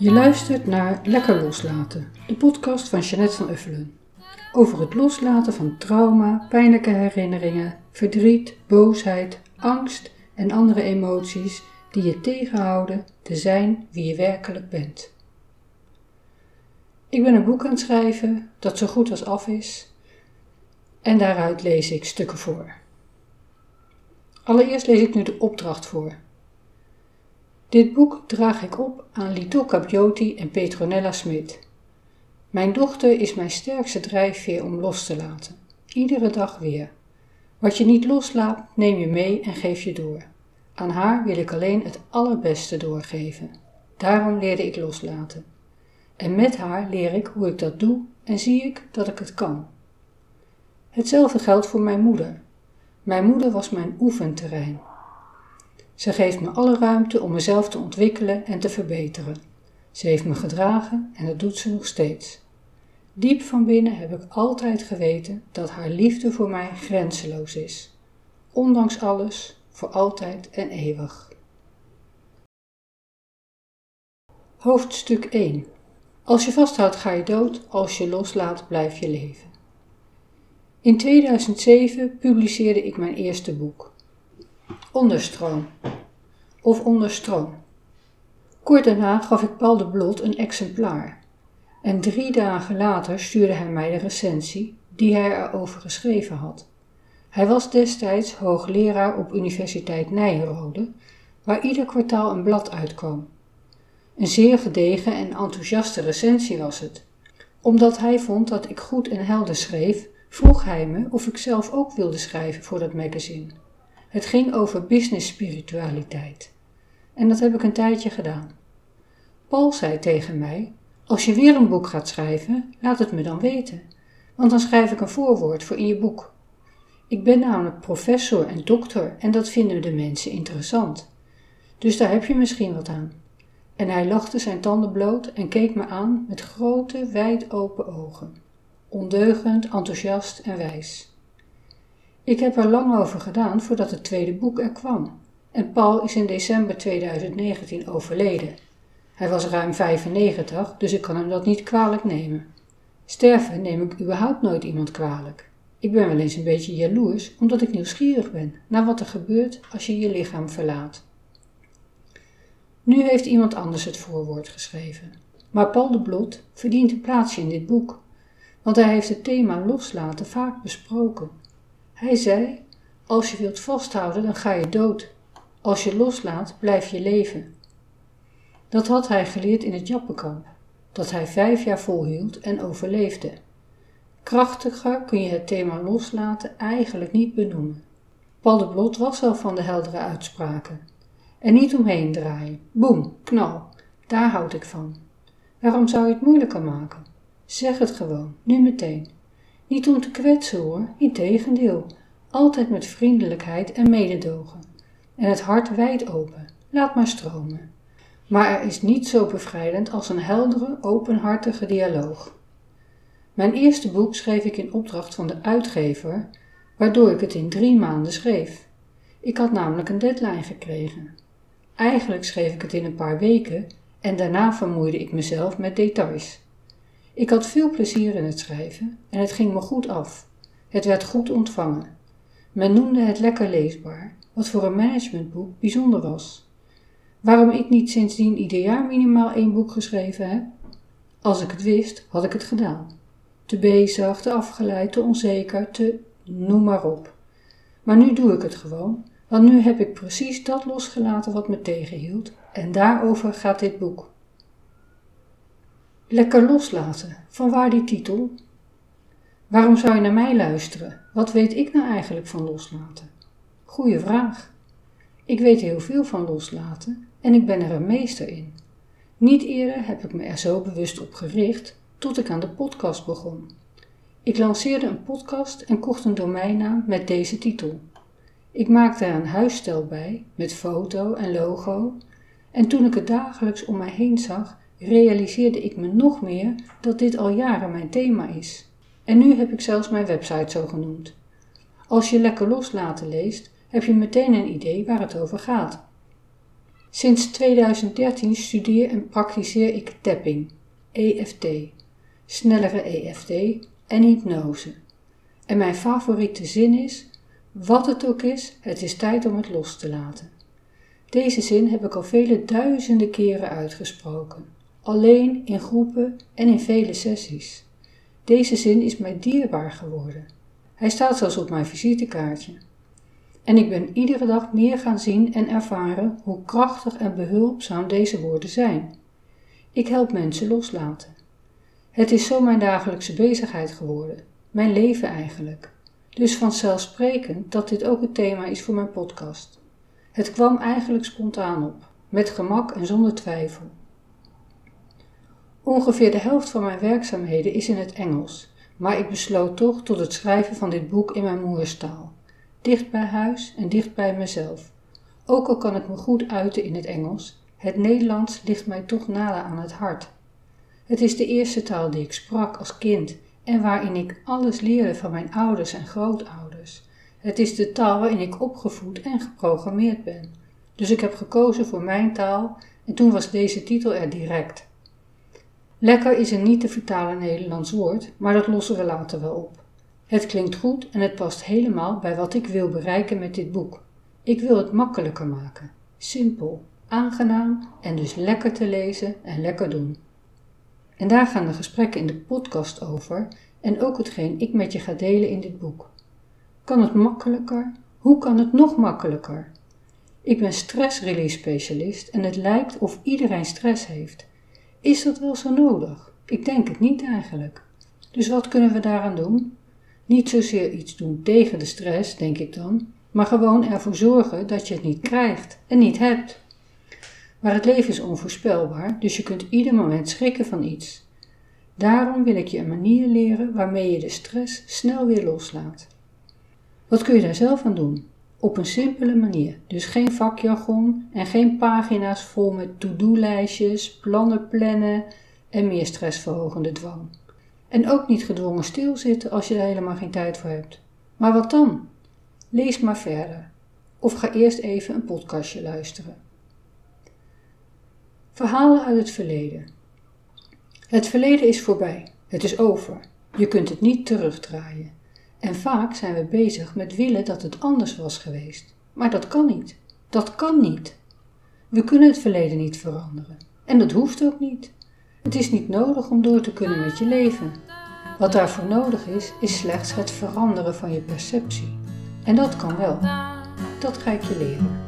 Je luistert naar Lekker Loslaten, de podcast van Jeanette van Uffelen. Over het loslaten van trauma, pijnlijke herinneringen, verdriet, boosheid, angst en andere emoties die je tegenhouden te zijn wie je werkelijk bent. Ik ben een boek aan het schrijven dat zo goed als af is en daaruit lees ik stukken voor. Allereerst lees ik nu de opdracht voor. Dit boek draag ik op aan Lito Capiotti en Petronella Smit. Mijn dochter is mijn sterkste drijfveer om los te laten. Iedere dag weer. Wat je niet loslaat, neem je mee en geef je door. Aan haar wil ik alleen het allerbeste doorgeven. Daarom leerde ik loslaten. En met haar leer ik hoe ik dat doe en zie ik dat ik het kan. Hetzelfde geldt voor mijn moeder. Mijn moeder was mijn oefenterrein. Ze geeft me alle ruimte om mezelf te ontwikkelen en te verbeteren. Ze heeft me gedragen en dat doet ze nog steeds. Diep van binnen heb ik altijd geweten dat haar liefde voor mij grenzeloos is. Ondanks alles, voor altijd en eeuwig. Hoofdstuk 1 Als je vasthoudt ga je dood, als je loslaat blijf je leven. In 2007 publiceerde ik mijn eerste boek. Onderstroom of onderstroom. Kort daarna gaf ik Paul de Blot een exemplaar. En drie dagen later stuurde hij mij de recensie die hij erover geschreven had. Hij was destijds hoogleraar op Universiteit Nijrode, waar ieder kwartaal een blad uitkwam. Een zeer gedegen en enthousiaste recensie was het. Omdat hij vond dat ik goed en helder schreef, vroeg hij me of ik zelf ook wilde schrijven voor dat magazine. Het ging over business spiritualiteit. En dat heb ik een tijdje gedaan. Paul zei tegen mij: Als je weer een boek gaat schrijven, laat het me dan weten, want dan schrijf ik een voorwoord voor in je boek. Ik ben namelijk professor en dokter en dat vinden de mensen interessant. Dus daar heb je misschien wat aan. En hij lachte zijn tanden bloot en keek me aan met grote, wijd open ogen. Ondeugend, enthousiast en wijs. Ik heb er lang over gedaan voordat het tweede boek er kwam. En Paul is in december 2019 overleden. Hij was ruim 95, dus ik kan hem dat niet kwalijk nemen. Sterven neem ik überhaupt nooit iemand kwalijk. Ik ben wel eens een beetje jaloers, omdat ik nieuwsgierig ben naar wat er gebeurt als je je lichaam verlaat. Nu heeft iemand anders het voorwoord geschreven. Maar Paul de Blot verdient een plaatsje in dit boek, want hij heeft het thema loslaten vaak besproken. Hij zei: Als je wilt vasthouden, dan ga je dood. Als je loslaat, blijf je leven. Dat had hij geleerd in het Jappenkamp, dat hij vijf jaar volhield en overleefde. Krachtiger kun je het thema loslaten eigenlijk niet benoemen. Paul de Blot was wel van de heldere uitspraken. En niet omheen draaien. Boem, knal. Daar houd ik van. Waarom zou je het moeilijker maken? Zeg het gewoon, nu meteen. Niet om te kwetsen hoor, integendeel. Altijd met vriendelijkheid en mededogen. En het hart wijd open. Laat maar stromen. Maar er is niet zo bevrijdend als een heldere, openhartige dialoog. Mijn eerste boek schreef ik in opdracht van de uitgever, waardoor ik het in drie maanden schreef. Ik had namelijk een deadline gekregen. Eigenlijk schreef ik het in een paar weken en daarna vermoeide ik mezelf met details. Ik had veel plezier in het schrijven en het ging me goed af. Het werd goed ontvangen. Men noemde het lekker leesbaar, wat voor een managementboek bijzonder was. Waarom ik niet sindsdien ieder jaar minimaal één boek geschreven heb? Als ik het wist, had ik het gedaan. Te bezig, te afgeleid, te onzeker, te noem maar op. Maar nu doe ik het gewoon, want nu heb ik precies dat losgelaten wat me tegenhield en daarover gaat dit boek. Lekker loslaten, vanwaar die titel? Waarom zou je naar mij luisteren? Wat weet ik nou eigenlijk van loslaten? Goeie vraag. Ik weet heel veel van loslaten en ik ben er een meester in. Niet eerder heb ik me er zo bewust op gericht tot ik aan de podcast begon. Ik lanceerde een podcast en kocht een domeinnaam met deze titel. Ik maakte er een huisstijl bij met foto en logo en toen ik het dagelijks om mij heen zag, realiseerde ik me nog meer dat dit al jaren mijn thema is. En nu heb ik zelfs mijn website zo genoemd. Als je lekker loslaten leest, heb je meteen een idee waar het over gaat. Sinds 2013 studeer en praktiseer ik tapping, EFT, snellere EFT en hypnose. En mijn favoriete zin is: wat het ook is, het is tijd om het los te laten. Deze zin heb ik al vele duizenden keren uitgesproken, alleen in groepen en in vele sessies. Deze zin is mij dierbaar geworden. Hij staat zelfs op mijn visitekaartje. En ik ben iedere dag meer gaan zien en ervaren hoe krachtig en behulpzaam deze woorden zijn. Ik help mensen loslaten. Het is zo mijn dagelijkse bezigheid geworden, mijn leven eigenlijk. Dus vanzelfsprekend dat dit ook het thema is voor mijn podcast. Het kwam eigenlijk spontaan op, met gemak en zonder twijfel. Ongeveer de helft van mijn werkzaamheden is in het Engels, maar ik besloot toch tot het schrijven van dit boek in mijn moerstaal, dicht bij huis en dicht bij mezelf. Ook al kan ik me goed uiten in het Engels, het Nederlands ligt mij toch nader aan het hart. Het is de eerste taal die ik sprak als kind en waarin ik alles leerde van mijn ouders en grootouders. Het is de taal waarin ik opgevoed en geprogrammeerd ben. Dus ik heb gekozen voor mijn taal en toen was deze titel er direct. Lekker is een niet te vertalen Nederlands woord, maar dat lossen we later wel op. Het klinkt goed en het past helemaal bij wat ik wil bereiken met dit boek. Ik wil het makkelijker maken, simpel, aangenaam en dus lekker te lezen en lekker doen. En daar gaan de gesprekken in de podcast over en ook hetgeen ik met je ga delen in dit boek. Kan het makkelijker? Hoe kan het nog makkelijker? Ik ben stress-release specialist en het lijkt of iedereen stress heeft. Is dat wel zo nodig? Ik denk het niet eigenlijk. Dus wat kunnen we daaraan doen? Niet zozeer iets doen tegen de stress, denk ik dan, maar gewoon ervoor zorgen dat je het niet krijgt en niet hebt. Maar het leven is onvoorspelbaar, dus je kunt ieder moment schrikken van iets. Daarom wil ik je een manier leren waarmee je de stress snel weer loslaat. Wat kun je daar zelf aan doen? Op een simpele manier, dus geen vakjargon en geen pagina's vol met to-do-lijstjes, plannen plannen en meer stressverhogende dwang. En ook niet gedwongen stilzitten als je er helemaal geen tijd voor hebt. Maar wat dan? Lees maar verder. Of ga eerst even een podcastje luisteren. Verhalen uit het verleden. Het verleden is voorbij. Het is over. Je kunt het niet terugdraaien. En vaak zijn we bezig met willen dat het anders was geweest. Maar dat kan niet. Dat kan niet. We kunnen het verleden niet veranderen. En dat hoeft ook niet. Het is niet nodig om door te kunnen met je leven. Wat daarvoor nodig is, is slechts het veranderen van je perceptie. En dat kan wel. Dat ga ik je leren.